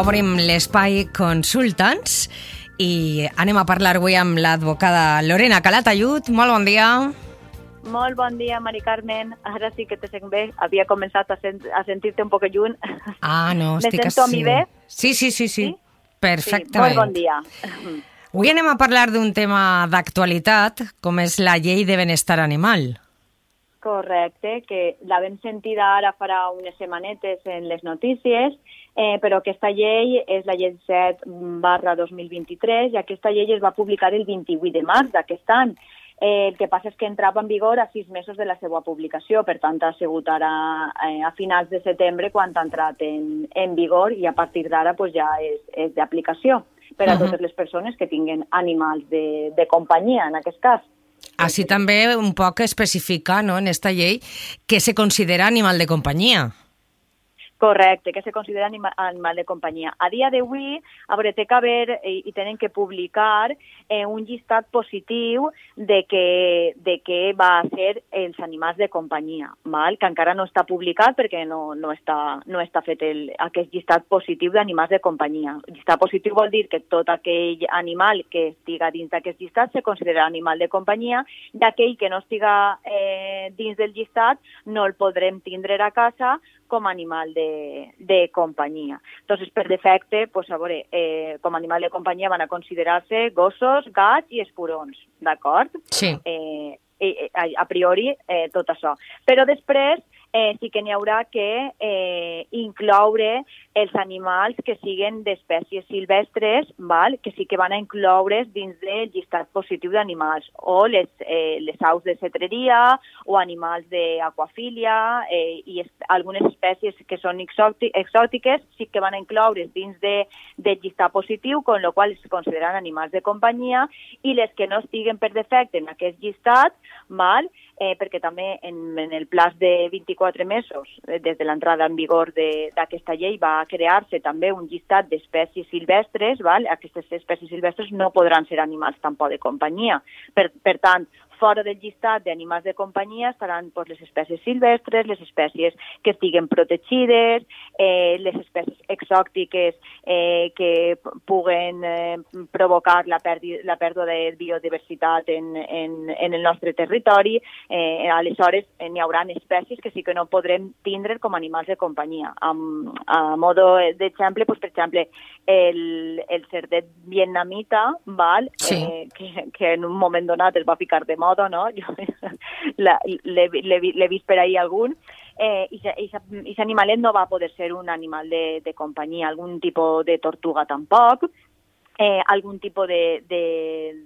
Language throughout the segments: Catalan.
obrim l'espai Consultants i anem a parlar avui amb l'advocada Lorena Calatayud. Molt bon dia. Molt bon dia, Mari Carmen. Ara sí que te sent bé. Havia començat a, sent, a sentir-te un poc lluny. Ah, no, Me estic sento a mi bé? Sí, sí, sí, sí. Sí? Perfectament. Sí, molt bon dia. Avui anem a parlar d'un tema d'actualitat, com és la llei de benestar animal. Correcte, que la vam sentida ara farà unes setmanetes en les notícies, eh, però aquesta llei és la llei 7 barra 2023 i aquesta llei es va publicar el 28 de març d'aquest any. Eh, el que passa és que entrava en vigor a sis mesos de la seva publicació, per tant ha sigut ara eh, a finals de setembre quan ha entrat en, en vigor i a partir d'ara pues, ja és, és d'aplicació per a Mhm. totes les persones que tinguen animals de, de companyia, en aquest cas. Així també un poc especificar no, en esta llei què se considera animal de companyia. Correcte, que se considera anima, animal de companyia. A dia d'avui, a veure, té que haver i, i tenen que publicar eh, un llistat positiu de que, de què va ser els animals de companyia, val? que encara no està publicat perquè no, no, està, no està fet el, aquest llistat positiu d'animals de companyia. Llistat positiu vol dir que tot aquell animal que estiga dins d'aquest llistat se considera animal de companyia i aquell que no estiga eh, dins del llistat no el podrem tindre a casa com a animal de, de companyia. Entonces, per defecte, pues, a veure, eh, com a animal de companyia van a considerar-se gossos, gats i esporons, d'acord? Sí. Eh, eh, a, a priori, eh, tot això. Però després eh, sí que n'hi haurà que eh, incloure els animals que siguen d'espècies silvestres, val? que sí que van a incloure's dins del llistat positiu d'animals, o les, eh, les aus de cetreria, o animals d'aquafília, eh, i es, algunes espècies que són exòti, exòtiques sí que van a incloure's dins de, del llistat positiu, con lo qual es consideren animals de companyia, i les que no estiguen per defecte en aquest llistat, val? Eh, perquè també en, en el plaç de 24 mesos, eh, des de l'entrada en vigor d'aquesta llei, va crear-se també un llistat d'espècies silvestres, val? aquestes espècies silvestres no podran ser animals tampoc de companyia. Per, per tant, fora del llistat d'animals de companyia estaran pues, les espècies silvestres, les espècies que estiguen protegides, eh, les espècies exòtiques eh, que puguen eh, provocar la, perdi, la pèrdua de biodiversitat en, en, en el nostre territori. Eh, aleshores, eh, n'hi haurà espècies que sí que no podrem tindre com a animals de companyia. Amb, a modo d'exemple, pues, per exemple, el, el cerdet vietnamita, val? Sí. Eh, que, que en un moment donat es va ficar de moda, no? Jo l'he l'he vi- l'he vist per ahir algun, eh, i animalet no va poder ser un animal de, de companyia, algun tipus de tortuga tampoc, eh, algun tipus de, de,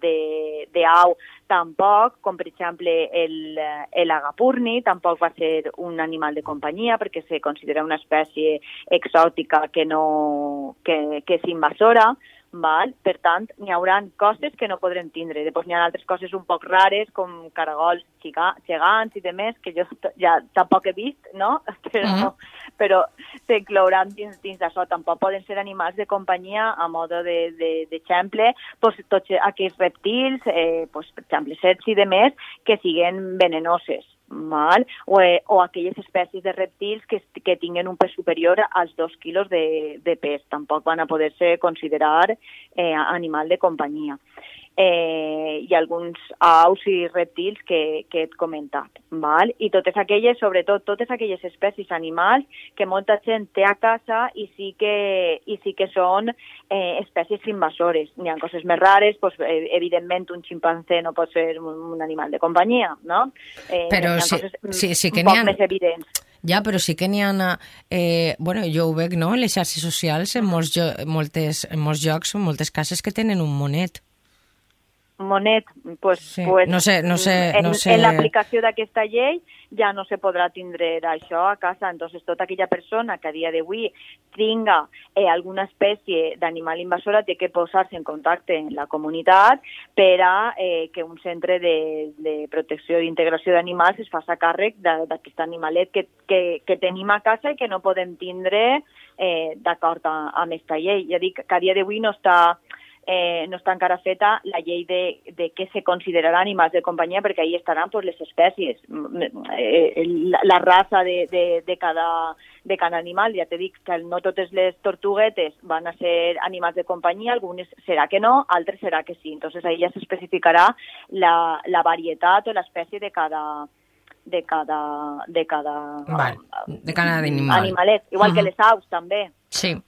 de, de au tampoc, com per exemple el, el agapurni, tampoc va ser un animal de companyia perquè se considera una espècie exòtica que, no, que, que és invasora, val? per tant, n'hi haurà coses que no podrem tindre. Després n'hi ha altres coses un poc rares, com caragols gegants i demés, que jo ja tampoc he vist, no? Però, Mhm. però s'inclouran dins, dins d'això. Tampoc poden ser animals de companyia, a modo d'exemple, de, d'exemple, pues, tots aquells reptils, eh, pues, per exemple, serps i demés, que siguen venenoses mal? O, eh, o aquelles espècies de reptils que, que tinguen un pes superior als dos quilos de, de pes. Tampoc van a poder-se considerar eh, animal de companyia. Eh, i alguns aus i reptils que, que he comentat. Val? I totes aquelles, sobretot totes aquelles espècies animals que molta gent té a casa i sí que, i sí que són eh, espècies invasores. N'hi ha coses més rares, pues, eh, evidentment un ximpanzé no pot ser un, un animal de companyia, no? Eh, Però sí- mm, sí- sí que n'hi ha- més evidents. Ja, però sí que n'hi ha... Eh, bueno, jo ho veig, no?, les xarxes socials, en molts, jo, moltes, en molts llocs, en moltes cases que tenen un monet. Monet, pues, Sí. pues No sé- no sé- en, no sé- en l'aplicació d'aquesta llei ja no se podrà tindre això a casa. Entonces, tota aquella persona que a dia d'avui tinga eh, alguna espècie d'animal invasora té que posar-se en contacte amb la comunitat per a eh, que un centre de, de protecció i integració d'animals es faci càrrec d'aquest animalet que, que, que tenim a casa i que no podem tindre eh, d'acord amb aquesta llei. Ja dic que a dia d'avui no està eh, no està encara feta la llei de, de què se considerarà animals de companyia, perquè ahí estaran pues, les espècies, eh, la, la raça de, de, de, cada, de cada animal. Ja t'he dit que no totes les tortuguetes van a ser animals de companyia, algunes serà que no, altres serà que sí. Entonces ahí ja s'especificarà la, la varietat o l'espècie de cada, de cada, de cada, Vale, de cada animal. animalet, igual uh -huh. que les aus també. Sí.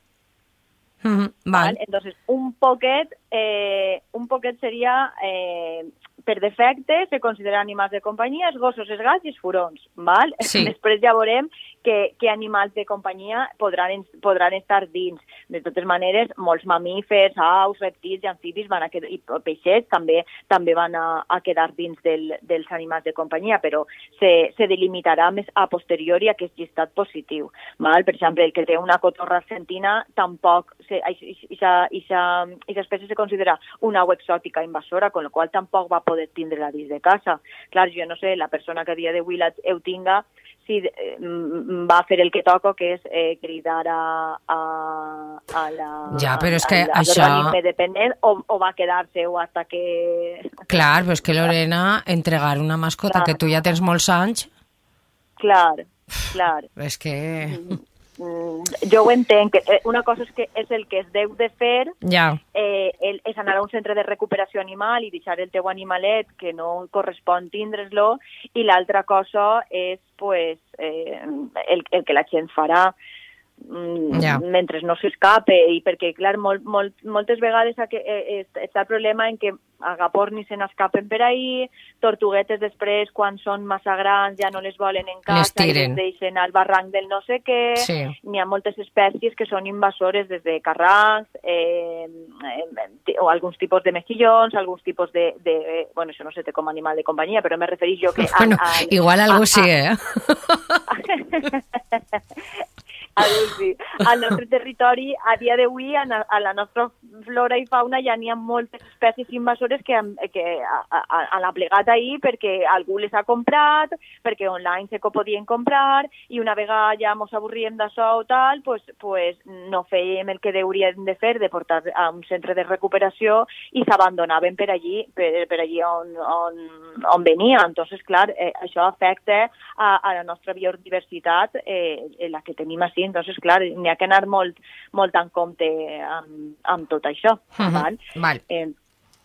Uh -huh. Val. Entonces, un poquet, eh, un poquet seria eh, per defecte se consideren animals de companyia els gossos, els gats i els furons. Val? Sí. Després ja veurem que, que animals de companyia podran, podran estar dins. De totes maneres, molts mamífers, aus, reptils i amfibis van a quedar, i peixets també també van a, a quedar dins del, dels animals de companyia, però se, se delimitarà més a posteriori aquest llistat positiu. Val? Per exemple, el que té una cotorra argentina tampoc, aquesta espècie se considera una au exòtica invasora, con lo qual tampoc va poder tindre-la dins de casa. Clar, jo no sé, la persona que a dia d'avui heu tinga, si eh, va fer el que toca, que és eh, cridar a, a, a la... Ja, però és que a, a això... dependent o, o va quedar-se o hasta que... Clar, però és que Lorena, entregar una mascota Clar. que tu ja tens molts anys... Clar, clar. És que... Mm, jo ho entenc. que, eh, Una cosa és que és el que es deu de fer, Ja, eh, el, és anar a un centre de recuperació animal i deixar el teu animalet que no correspon tindre's-lo, i l'altra cosa és pues, eh, el, el que la gent farà mm, Ja. mentre no s'escape i perquè, clar, molt, molt, moltes vegades eh, eh, està el problema en que agapornis se n'escapen per ahir, tortuguetes després, quan són massa grans, ja no les volen en casa, Les tiren. les deixen al barranc del no sé què, Sí. n'hi ha moltes espècies que són invasores des de carrancs, eh, eh, o alguns tipus de mejillons, alguns tipus de, de... Bueno, això no sé té com a animal de companyia, però me referís jo que... a- bueno, a- igual algú a- sí, eh? Sí. Al nostre territori, a dia d'avui, a, la nostra flora i fauna ja n'hi ha moltes espècies invasores que, que han aplegat ahir perquè algú les ha comprat, perquè online se podien comprar, i una vegada ja mos avorríem d'això o tal, pues, pues no fèiem el que hauríem de fer, de portar a un centre de recuperació, i s'abandonaven per allí, per, per allí on, on, on venia. Entonces, clar, eh, això afecta a, a la nostra biodiversitat, eh, la que tenim així. Entonces, clar, n'hi ha que anar molt, molt en compte amb, amb tot això. Mhm. val? Val. Eh,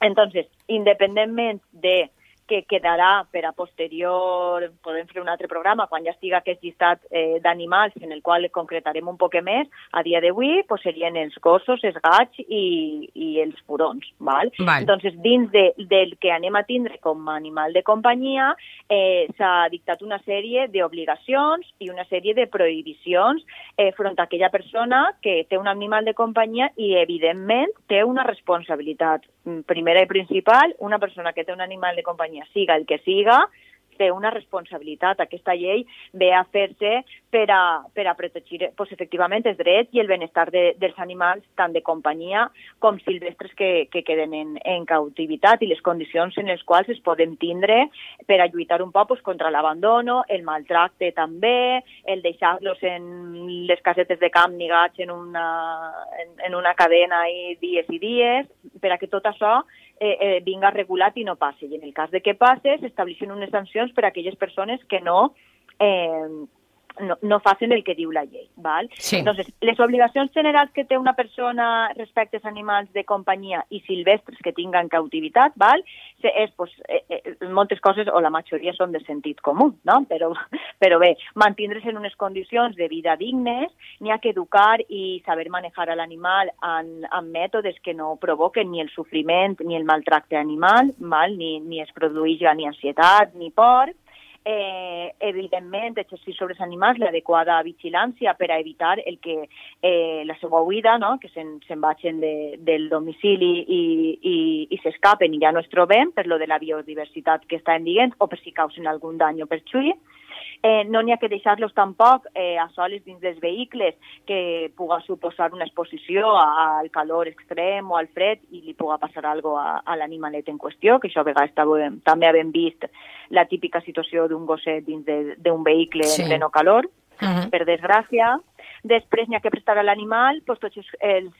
entonces, independentment de que quedarà per a posterior, podem fer un altre programa quan ja estiga aquest llistat eh, d'animals en el qual concretarem un poc més, a dia d'avui pues, serien els gossos, els gats i, i els furons. Val? Val. Entonces, dins de, del que anem a tindre com a animal de companyia, eh, s'ha dictat una sèrie d'obligacions i una sèrie de prohibicions eh, front a aquella persona que té un animal de companyia i, evidentment, té una responsabilitat. Mm, Primera i principal, una persona que té un animal de companyia, siga el que siga, té una responsabilitat. Aquesta llei ve a fer-se per a, per a protegir pues, efectivament els drets i el benestar de, dels animals, tant de companyia com silvestres que, que queden en, en cautivitat i les condicions en les quals es poden tindre per a lluitar un poc pues, contra l'abandono, el maltracte també, el deixar-los en les casetes de camp nigats en una, en, en una cadena i dies i dies, per a que tot això eh, eh, vinga regulat i no passi. I en el cas de que passe, s'estableixen unes sancions per a aquelles persones que no eh, no, no facin el que diu la llei. Val? Sí. Entonces, les obligacions generals que té una persona respecte als animals de companyia i silvestres que tinguin cautivitat, val? És, pues, eh, eh, moltes coses, o la majoria, són de sentit comú, no? però, però bé, mantindre's en unes condicions de vida dignes, n'hi ha que educar i saber manejar a l'animal en, en mètodes que no provoquen ni el sofriment ni el maltracte animal, val? Ni, ni es produeix ni ansietat ni por, eh, evidentment, exercir sobre els animals l'adequada vigilància per a evitar el que eh, la seva huida, no? que se'n se vagin de, del domicili i, i, i s'escapen i ja no es trobem per lo de la biodiversitat que estan dient o per si causen algun dany o perjuí. Eh, no n'hi ha que deixar-los tampoc eh, a soles dins dels vehicles que puga suposar una exposició al calor extrem o al fred i li puga passar algo a, a l'animalet en qüestió, que això a vegades també, també havem vist la típica situació d'un gosset dins de- d'un vehicle Sí. en pleno calor Mhm. per desgràcia. Després n'hi ha que prestar a l'animal pues, tots els,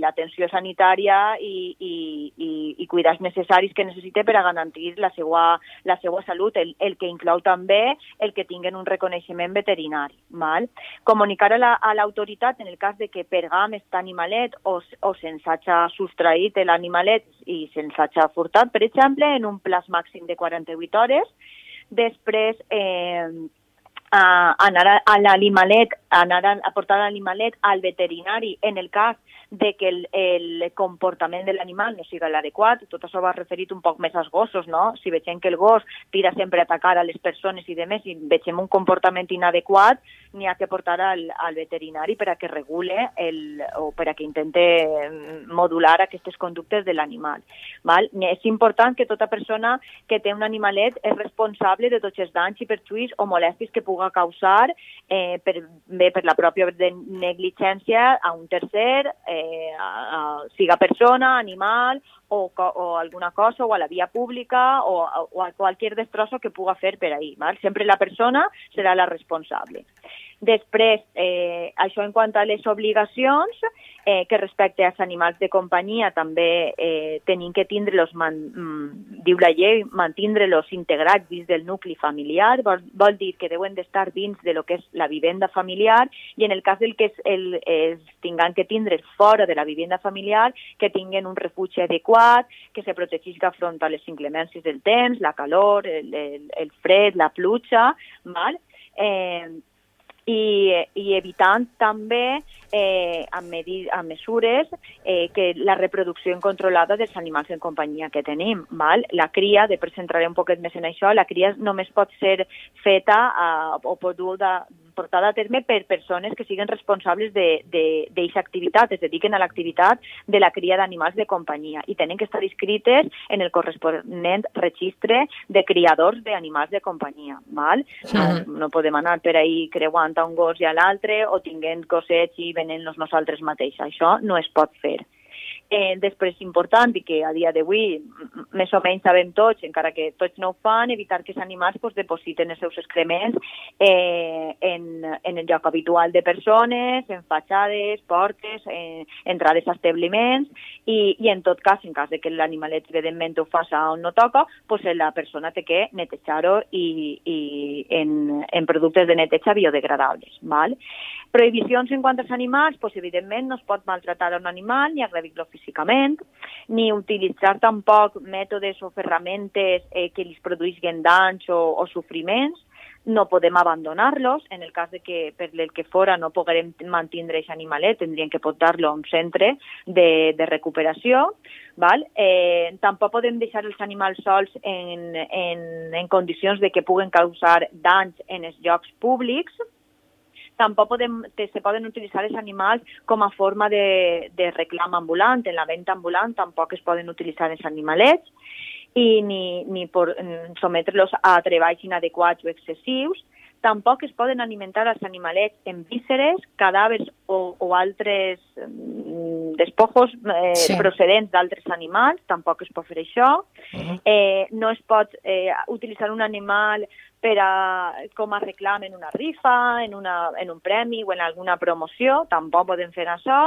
l'atenció sanitària i, i, i, i cuidats necessaris que necessite per a garantir la seva, la seva salut, el, el que inclou també el que tinguen un reconeixement veterinari. Val? Comunicar a l'autoritat la, en el cas de que pergam aquest animalet o, o se'ns hagi sustraït l'animalet i se'ns hagi furtat, per exemple, en un plaç màxim de 48 hores, després eh, a anar a l'animalet, anar a portar l'animalet al veterinari en el cas de que el, el comportament de l'animal no siga l'adequat. Tot això va referit un poc més als gossos, no? Si veiem que el gos tira sempre a atacar a les persones i demés i veiem un comportament inadequat, n'hi ha que portar al, al veterinari per a que regule el, o per a que intente mm, modular aquestes conductes de l'animal. És important que tota persona que té un animalet és responsable de tots els danys i perjuís o molèsties que puga causar eh, per, bé per la pròpia negligència a un tercer, eh, eh, a, siga persona, animal o, o alguna cosa o a la via pública o, o a cualquier destrozo que puga fer per ahí. ¿vale? Sempre la persona serà la responsable. Després, eh, això en quant a les obligacions, eh, que respecte als animals de companyia també eh, tenim que tindre-los, mm, diu la llei, mantindre-los integrats dins del nucli familiar, vol, vol dir que deuen d'estar dins de lo que és la vivenda familiar i en el cas del que es, el, es tinguin que tindre fora de la vivenda familiar, que tinguen un refugi adequat, que se protegisca front a les inclemències del temps, la calor, el, el, el fred, la pluja, val? Eh, i, i evitant també eh, amb, medi, amb mesures eh, que la reproducció incontrolada dels animals en companyia que tenim. Val? La cria, després entraré un poquet més en això, la cria només pot ser feta eh, o poduda portada a terme per persones que siguin responsables d'aquesta activitat, es dediquen a l'activitat de la cria d'animals de companyia i tenen que estar inscrites en el corresponent registre de criadors d'animals de companyia. Val? Sí. No, no podem anar per ahir creuant a un gos i a l'altre o tinguent gossets i venent-nos nosaltres mateixos. Això no es pot fer. Eh, després, important, i que a dia d'avui més o menys sabem tots, encara que tots no ho fan, evitar que els animals pues, depositen els seus excrements eh, en, en el lloc habitual de persones, en fatxades, portes, eh, entrades a establiments, i, i en tot cas, en cas de que l'animalet evidentment ho faci on no toca, pues, la persona té que netejar-ho i, i en, en productes de neteja biodegradables. Val? Prohibicions en quant als animals, pues, evidentment no es pot maltratar un animal ni agredir-lo físicament, ni utilitzar tampoc mètodes o ferramentes eh, que li produïsquen danys o, o sofriments, no podem abandonar-los, en el cas de que per el que fora no poguem mantenir aquest animalet, tindríem que portar-lo a un centre de, de recuperació. Val? Eh, tampoc podem deixar els animals sols en, en, en condicions de que puguen causar danys en els llocs públics, tampoc podem, se poden utilitzar els animals com a forma de, de reclam ambulant. En la venda ambulant tampoc es poden utilitzar els animalets i ni, ni por sometre-los a treballs inadequats o excessius. Tampoc es poden alimentar els animalets en vísceres, cadàvers o, o altres mm, despojos eh, sí. procedents d'altres animals, tampoc es pot fer això. Uh -huh. eh, no es pot eh, utilitzar un animal per a, com a reclam en una rifa, en, una, en un premi o en alguna promoció, tampoc podem fer això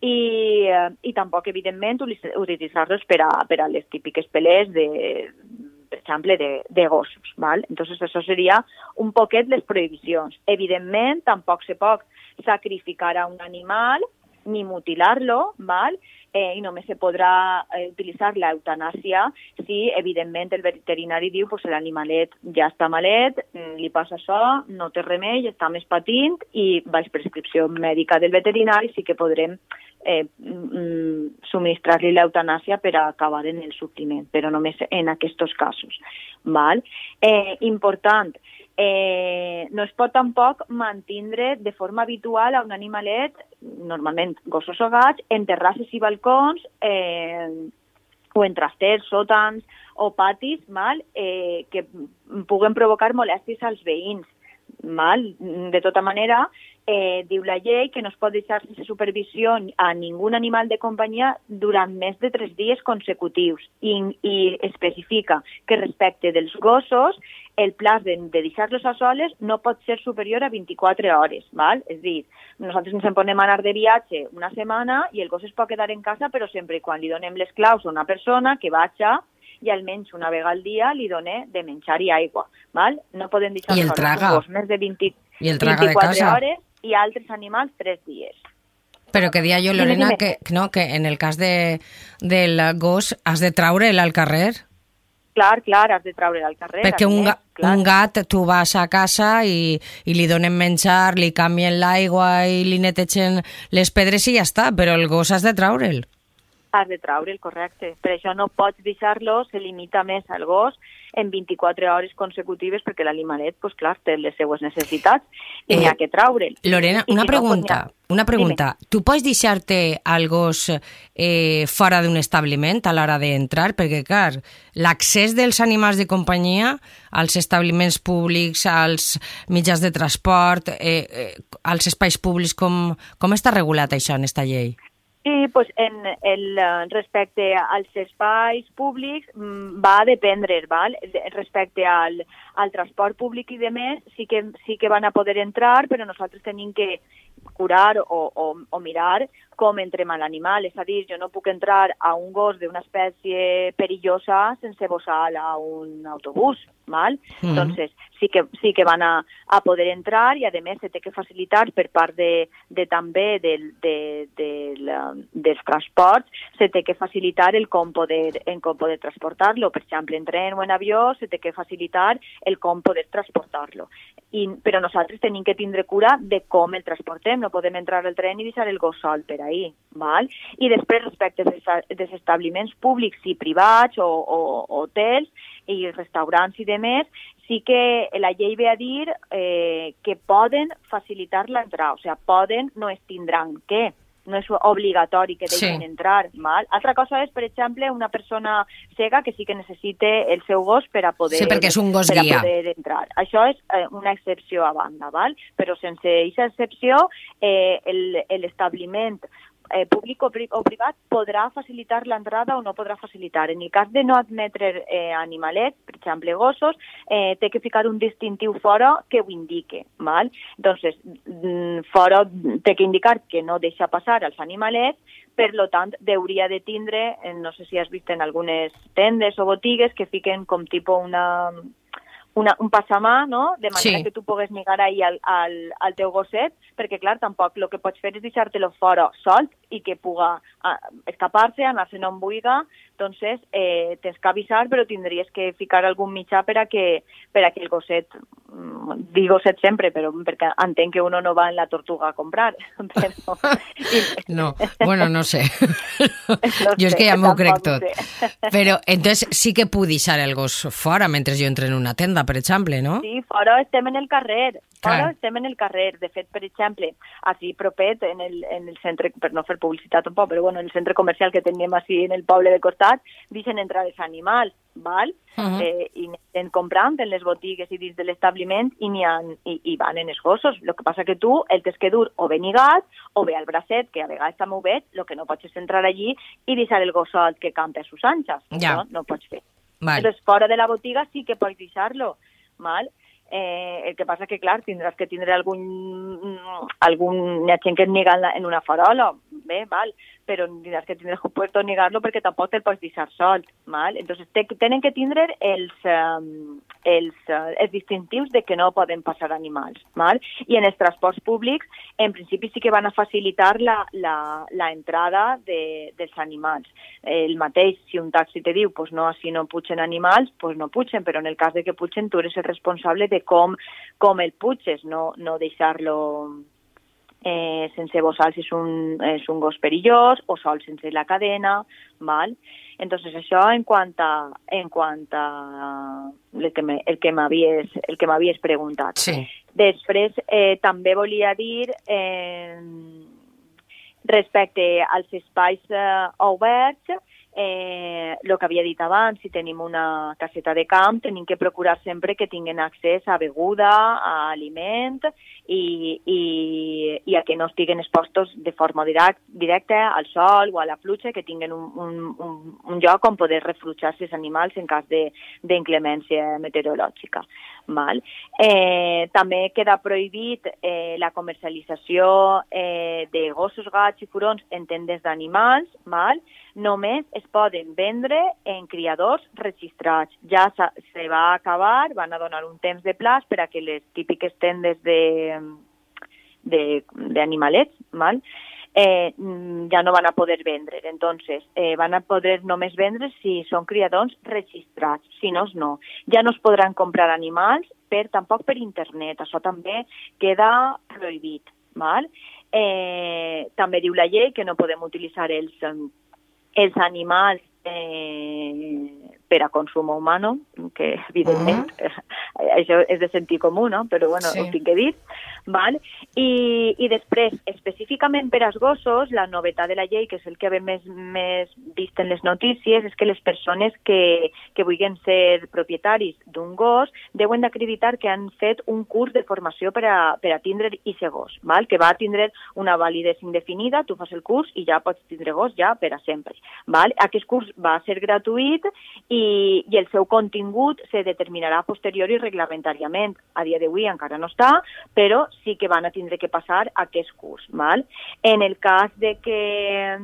i, eh, i tampoc, evidentment, utilitzar-los per, a, per a les típiques pelés de, per exemple, de, de gossos. Val? Entonces, això seria un poquet les prohibicions. Evidentment, tampoc se pot sacrificar a un animal ni mutilar-lo, val? eh, i només se podrà eh, utilitzar l'eutanàsia si, evidentment, el veterinari diu pues, l'animalet ja està malet, mm, li passa això, no té remei, està més patint i baix prescripció mèdica del veterinari sí que podrem eh, mm, subministrar-li l'eutanàsia per a acabar en el sofriment, però només en aquests casos. Val? Eh, important, eh, no es pot tampoc mantindre de forma habitual a un animalet, normalment gossos o gats, en terrasses i balcons eh, o en trasters, sòtans o patis mal, eh, que puguen provocar molèsties als veïns. Mal. De tota manera, eh, diu la llei que no es pot deixar sense supervisió a ningú animal de companyia durant més de tres dies consecutius i, i especifica que respecte dels gossos el pla de, de deixar-los a soles no pot ser superior a 24 hores, val? és a dir, nosaltres ens en podem anar de viatge una setmana i el gos es pot quedar en casa, però sempre i quan li donem les claus a una persona que vaja i almenys una vegada al dia li done de menjar i aigua. Val? No podem deixar I el traga. gos més de 20, I el traga 24 de casa. hores i altres animals 3 dies. Però que dia jo, Lorena, que, no, que en el cas de, del gos has de traure'l al carrer. Clar, clar, has de treure'l al carrer. Perquè un, ga, clar. un gat, tu vas a casa i, i li donen menjar, li canvien l'aigua i li netegen les pedres i ja està, però el gos has de traure'l. Has de treure'l, correcte. Per això no pots deixar-lo, se limita més al gos en 24 hores consecutives perquè l'animalet, pues, clar, té les seues necessitats i Eh, n'hi ha que treure'l. Lorena, I una si no, pues, pregunta, ha- una pregunta. Tu pots deixar-te al gos eh, fora d'un establiment a l'hora d'entrar? Perquè, clar, l'accés dels animals de companyia als establiments públics, als mitjans de transport, eh, eh, als espais públics, com, com està regulat això en esta llei? Sí, pues en el eh, respecte als espais públics mm, va dependre, val? Respecte al, al transport públic i de més, sí que, sí que van a poder entrar, però nosaltres tenim que curar o, o, o mirar com entrem a l'animal. És a dir, jo no puc entrar a un gos d'una espècie perillosa sense bossal a un autobús, val? Mhm. Entonces, sí que, sí que van a, a poder entrar i, a més, se té que facilitar per part de, de també del, de, de la, dels transports, se té que facilitar el com poder, en com poder transportar-lo. Per exemple, en tren o en avió se té que facilitar el com poder transportar-lo. Però nosaltres tenim que tindre cura de com el transportem. No podem entrar al tren i deixar el gos sol per ahir. Val? I després, respecte dels, establiments públics i privats o, o, o hotels i restaurants i demés, sí que la llei ve a dir eh, que poden facilitar l'entrada, o sigui, poden, no es tindran que, no és obligatori que deixin Sí. entrar. Mal? Altra cosa és, per exemple, una persona cega que sí que necessite el seu gos per a poder, Sí, perquè és un gos per a guia. poder entrar. Això és eh, una excepció a banda, val? però sense aquesta excepció eh, el- l'establiment eh, públic o, pri o privat podrà facilitar l'entrada o no podrà facilitar. En el cas de no admetre eh, animalets, per exemple gossos, eh, té que ficar un distintiu fora que ho indique. Val? Entonces, mm, fora té que indicar que no deixa passar els animalets, per lo tant, hauria de tindre, eh, no sé si has vist en algunes tendes o botigues que fiquen com tipus una, una, un passamà, no?, de manera Sí. que tu pogués negar ahir al, al, al teu gosset, perquè, clar, tampoc el que pots fer és deixar-te-lo fora solt i que puga escapar-se, anar-se'n on vulga, entonces eh, tens que avisar, però tindries que ficar algun mitjà per a que, per a que el gosset, mm, dic gosset sempre, però perquè entenc que uno no va en la tortuga a comprar, però... No, bueno, no sé. No jo és que ja m'ho crec tot. sé. Però, entonces, sí que puc deixar el gos fora mentre jo entre en una tenda, per exemple, no? Sí, fora estem en el carrer. Fora Clar. estem en el carrer. De fet, per exemple, així propet, en el, en el centre, per no fer publicitat tampoc, però bueno, en el centre comercial que tenim així en el poble de costat, deixen entrar els animals, val? Uh -huh. eh, i anem comprant en les botigues i dins de l'establiment i, ha, i, i van en els gossos. El que passa que tu el tens que dur o ben lligat o bé al bracet, que a vegades també ho veig, el que no pots és entrar allí i deixar el gos solt que campa a sus anxes. Ja. Això no pots fer. Vale. Entonces, fora de la botiga sí que pots deixar-lo, mal? Eh, el que passa que, clar, tindràs que tindre algun... algun hi ha gent que et nega en, la, en una farola, bé, val, però tindràs que puesto negar-lo perquè tampoc te'l pots deixar sol, mal? Entonces, te, tenen que tindre els, um, els, uh, els distintius de que no poden passar animals, mal? I en els transports públics, en principi sí que van a facilitar la, la, la entrada de, dels animals. El mateix, si un taxi te diu, pues no, així no pugen animals, pues no pugen, però en el cas de que pugen, tu eres el responsable de com, com el puges, no, no deixar-lo eh, sense bossal si és un, és un gos perillós o sol sense la cadena, val? Entonces això en quant a, en quant a el que me- el que m'havies el que m'havies preguntat. Sí. Després eh, també volia dir eh, respecte als espais eh, oberts eh, que havia dit abans, si tenim una caseta de camp, tenim que procurar sempre que tinguin accés a beguda, a aliment i, i, i a que no estiguen expostos de forma direct, directa al sol o a la pluja, que tinguin un, un, un, un lloc on poder reflujar-se els animals en cas d'inclemència meteorològica. Val? Eh, també queda prohibit eh, la comercialització eh, de gossos, gats i furons en tendes d'animals, val? Només es poden vendre en criadors registrats. Ja se va acabar, van a donar un temps de plaç per a que les típiques tendes d'animalets, mal? eh, ja no van a poder vendre. Entonces, eh, van a poder només vendre si són criadors registrats, si no, no. Ja no es podran comprar animals per, tampoc per internet, això també queda prohibit. Val? Eh, també diu la llei que no podem utilitzar els, els animals eh, per a consum humano, que evidentment uh -huh. això és de sentir comú, no? però bueno, sí. ho tinc que dir. Val? I, I després, específicament per als gossos, la novetat de la llei, que és el que ve més, més vist en les notícies, és que les persones que, que vulguin ser propietaris d'un gos deuen d'acreditar que han fet un curs de formació per a, per a tindre aquest gos, val? que va a tindre una validesa indefinida, tu fas el curs i ja pots tindre gos ja per a sempre. Val? Aquest curs va ser gratuït i, i el seu contingut se determinarà posterior i reglamentàriament. A dia d'avui encara no està, però sí que van a tindre que passar aquest curs. Val? En el cas de que,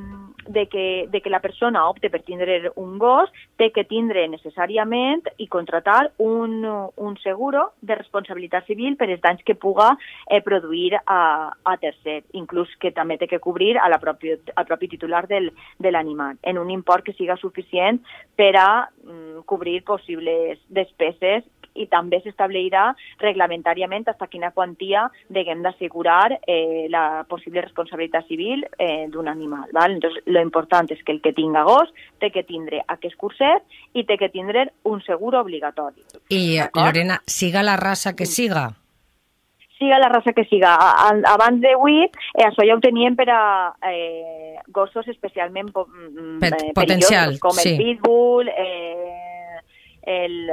de, que, de que la persona opte per tindre un gos, té que tindre necessàriament i contratar un, un seguro de responsabilitat civil per els danys que puga eh, produir a, a tercer, inclús que també té que cobrir a la propi, al propi titular del, de l'animal, en un import que siga suficient per a cobrir possibles despeses i també s'establirà reglamentàriament fins quina quantia deguem d'assegurar eh, la possible responsabilitat civil eh, d'un animal. Val? Entonces, lo important és que el que tinga gos té que tindre aquest curset i té que tindre un seguro obligatori. I, Lorena, siga la raça que siga, siga la raça que siga. Abans de eh, això ja ho teníem per a eh, gossos especialment po mm, eh, potencial, com sí. el pitbull, eh, el,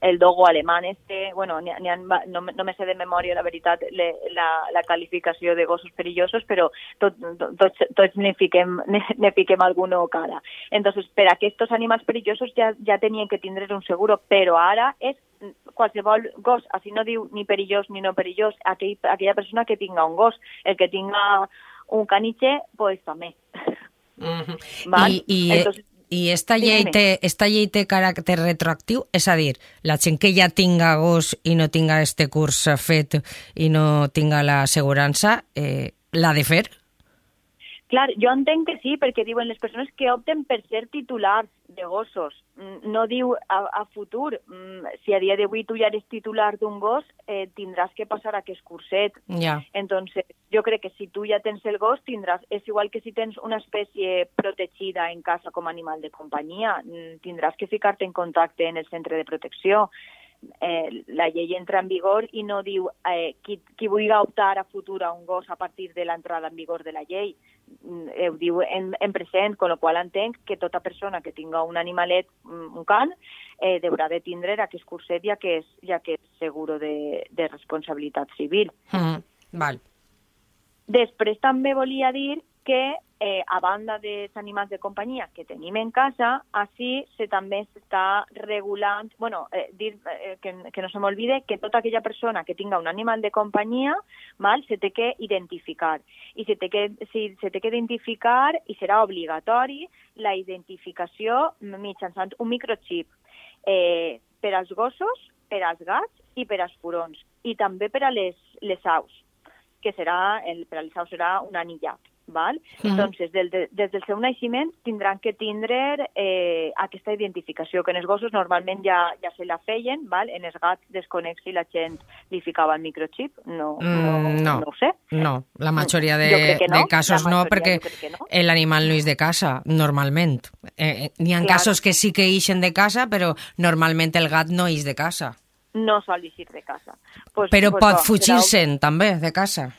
el dogo alemán este, bueno, ni, ni han, no, no me sé de memòria, la veritat, le, la, la qualificació de gossos perillosos, però tot, tot, tots, tots ne fiquem, ne, ne fiquem alguno cara. Entonces, per a aquests animals perillosos ja, ja tenien que tindre un seguro, però ara és qualsevol gos, així no diu ni perillós ni no perillós, aquell, aquella persona que tinga un gos, el que tinga un caniche, pues també. Mm -hmm. I, i, Entonces, i esta llei, té, esta llei té caràcter retroactiu? És a dir, la gent que ja tinga gos i no tinga este curs fet i no tinga l'assegurança, eh, l'ha de fer? Clar, jo entenc que sí, perquè diuen les persones que opten per ser titulars de gossos. Mm, no diu a, a futur, mm, si a dia d'avui tu ja eres titular d'un gos, eh, tindràs que passar aquest curset. Ja. Entonces, jo crec que si tu ja tens el gos, tindràs, és igual que si tens una espècie protegida en casa com a animal de companyia, mm, tindràs que ficar-te en contacte en el centre de protecció eh, la llei entra en vigor i no diu eh, qui, qui vulgui optar a futur a un gos a partir de l'entrada en vigor de la llei. Mm, eh, ho diu en, en present, con lo qual entenc que tota persona que tinga un animalet, mm, un can, eh, deurà de tindre aquest curset ja que és, ja que és seguro de, de responsabilitat civil. Mm, val. Després també volia dir que eh, a banda dels animals de companyia que tenim en casa, així se també s'està regulant, bueno, eh, dir, eh, que, que no se m'olvide que tota aquella persona que tinga un animal de companyia mal, se té que identificar. I se té que, si, se té que identificar i serà obligatori la identificació mitjançant un microchip eh, per als gossos, per als gats i per als furons. I també per a les, les aus, que serà, el, per a les aus serà un anillat val? Mm. Entonces, del, de, des del seu naixement tindran que tindre eh, aquesta identificació, que en els gossos normalment ja, ja se la feien, val? en els gats desconec si la gent li ficava el microchip, no, mm, no, no. no ho sé. No, la majoria de, no. de casos no, perquè no. l'animal no és de casa, normalment. Eh, eh N'hi ha Clar. casos que sí que ixen de casa, però normalment el gat no és de casa. No sol eixir de casa. Pues, però pues, pot fugir-se'n també de casa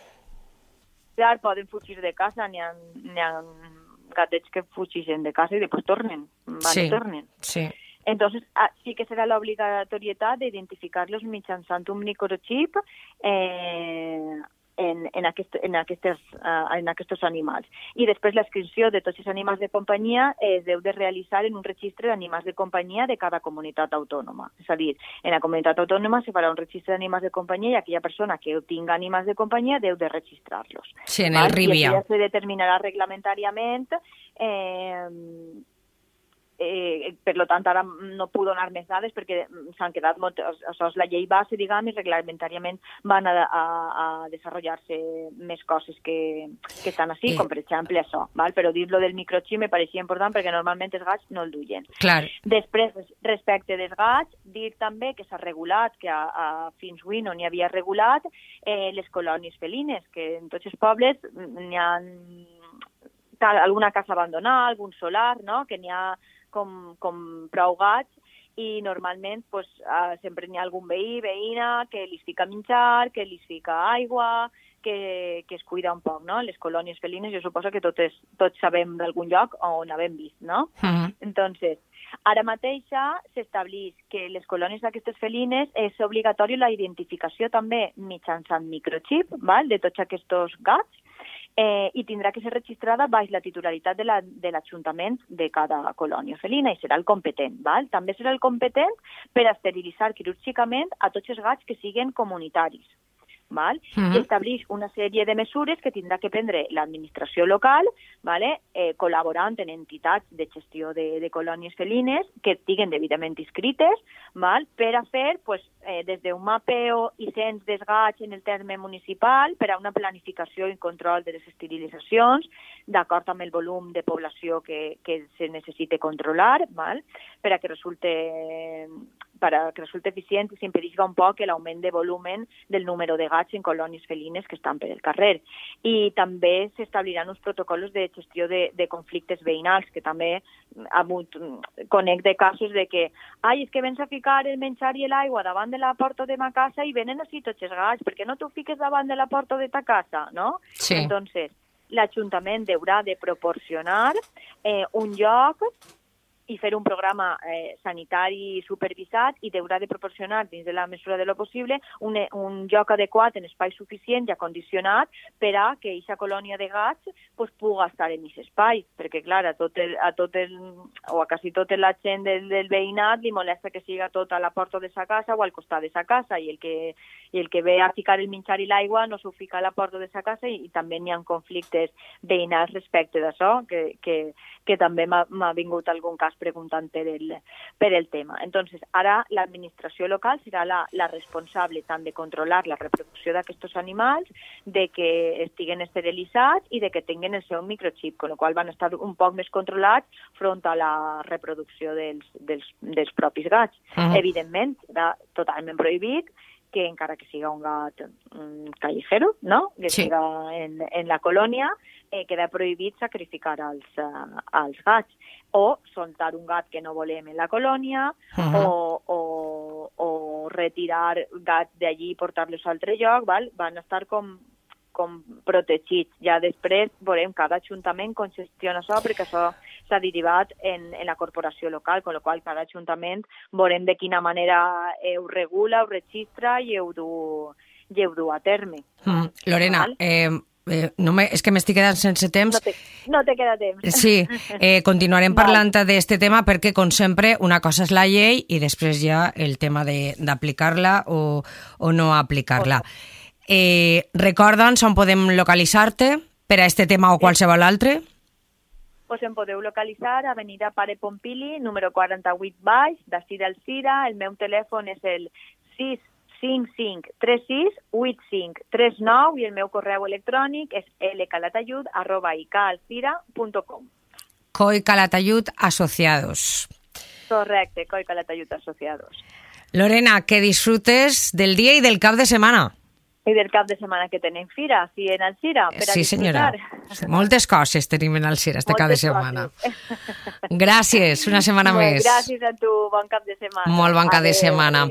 clar, poden fugir de casa, n'hi ha, ha gatets que fugixen de casa i després tornen, van Sí. i tornen. Sí. Entonces, ah, sí que serà l'obligatorietat d'identificar-los mitjançant un microchip eh, en, en, aquest, en, aquestes, uh, en aquests animals. I després l'inscripció de tots els animals de companyia es deu de realitzar en un registre d'animals de companyia de cada comunitat autònoma. És a dir, en la comunitat autònoma se farà un registre d'animals de companyia i aquella persona que tinga animals de companyia deu de registrar-los. Sí, en el RIBIA. I ja se determinarà reglamentàriament eh, eh, per lo tant ara no puc donar més dades perquè s'han quedat molt, això és la llei base, diguem, i reglamentàriament van a, a, a desenvolupar-se més coses que, que estan així, Eh. com per exemple això, val? però dir-lo del microchip me pareixia important perquè normalment els gats no el duien. Clar. Després, respecte dels gats, dir també que s'ha regulat, que a, a fins avui no n'hi havia regulat, eh, les colònies felines, que en tots els pobles n'hi ha alguna casa abandonada, algun solar, no? que n'hi ha com, com prou gats i normalment pues, uh, sempre n'hi ha algun veí, veïna, que li fica menjar, que li fica aigua, que, que es cuida un poc, no? Les colònies felines, jo suposo que totes, tots sabem d'algun lloc on havem vist, no? Uh -huh. Entonces, ara mateixa s'estableix que les colònies d'aquestes felines és obligatori la identificació també mitjançant microchip val? de tots aquests gats eh, i tindrà que ser registrada baix la titularitat de la- de l'Ajuntament la, de cada colònia felina i serà el competent. Val? També serà el competent per esterilitzar quirúrgicament a tots els gats que siguen comunitaris. Val? Mhm. I estableix una sèrie de mesures que tindrà que prendre l'administració local vale? eh, col·laborant en entitats de gestió de, de colònies felines que estiguen debidament inscrites val? per a fer pues, eh, des d'un mapeo i cens dels gats en el terme municipal per a una planificació i control de les esterilitzacions d'acord amb el volum de població que, que se necessite controlar val? per a que resulte per a que resulte eficient i s'impedisca un poc l'augment de volumen del número de gats en colònies felines que estan per el carrer. I també s'establiran uns protocols de gestió de, de conflictes veïnals, que també ha hagut, conec de casos de que ai, és que vens a ficar el menjar i l'aigua davant de la porta de ma casa i venen així tots els gats, per què no t'ho fiques davant de la porta de ta casa, no? Sí. Entonces, l'Ajuntament haurà de proporcionar eh, un lloc i fer un programa eh, sanitari supervisat i haurà de proporcionar, dins de la mesura de lo possible, un, un lloc adequat en espai suficient i acondicionat per a que aquesta colònia de gats pues, puga estar en aquest espai, perquè, clar, a tot el, a tot el, o a quasi tota la gent del, del veïnat li molesta que siga tot a la porta de sa casa o al costat de sa casa, i el que, i el que ve a ficar el menjar i l'aigua no s'ho fica a la porta de sa casa i, i també n'hi ha conflictes veïnals respecte d'això, que, que, que també m'ha vingut algun cas preguntant per el, per el tema. Entonces, ara l'administració local serà la, la responsable tant de controlar la reproducció d'aquests animals, de que estiguen esterilitzats i de que tinguin el seu microchip, con el qual van estar un poc més controlats front a la reproducció dels, dels, dels propis gats. Mhm. Evidentment, serà totalment prohibit que encara que siga un gat mm, callejero, no? que Sí. siga en, en la colònia, eh, queda prohibit sacrificar els, uh, els gats o soltar un gat que no volem en la colònia Mhm. o, o, o retirar gats d'allí i portar-los a altre lloc, val? van estar com com protegits. Ja després veurem cada ajuntament com gestiona això, perquè això s'ha derivat en, en la corporació local, con lo qual cada ajuntament veurem de quina manera eh, ho regula, ho registra i ho du, i ho du a terme. Mm. Lorena, Val. eh, eh, no me, és que m'estic quedant sense temps. No te, no te queda temps. Sí, eh, continuarem parlant d'este tema perquè, com sempre, una cosa és la llei i després ja el tema de- d'aplicar-la o, o no aplicar-la. Eh, Recorda'ns on podem localitzar-te per a este tema o qualsevol altre. Pues em podeu localitzar a Avenida Pare Pompili, número 48 baix, de Cira al Cira. El meu telèfon és el 655368539 i el meu correu electrònic és lcalatayud arroba icaalcira.com. COI Calatayud Asociados. Correcte, Coi Calatayud Associados. Lorena, que disfrutes del dia i del cap de setmana. I del cap de setmana que tenim fira, si en el Cira, per a Sí, senyora. disfrutar. Moltes coses tenim en el CIR este cap de setmana. coses. Gràcies, una setmana Molt més. Gràcies a tu, bon cap de setmana. Molt bon cap de setmana.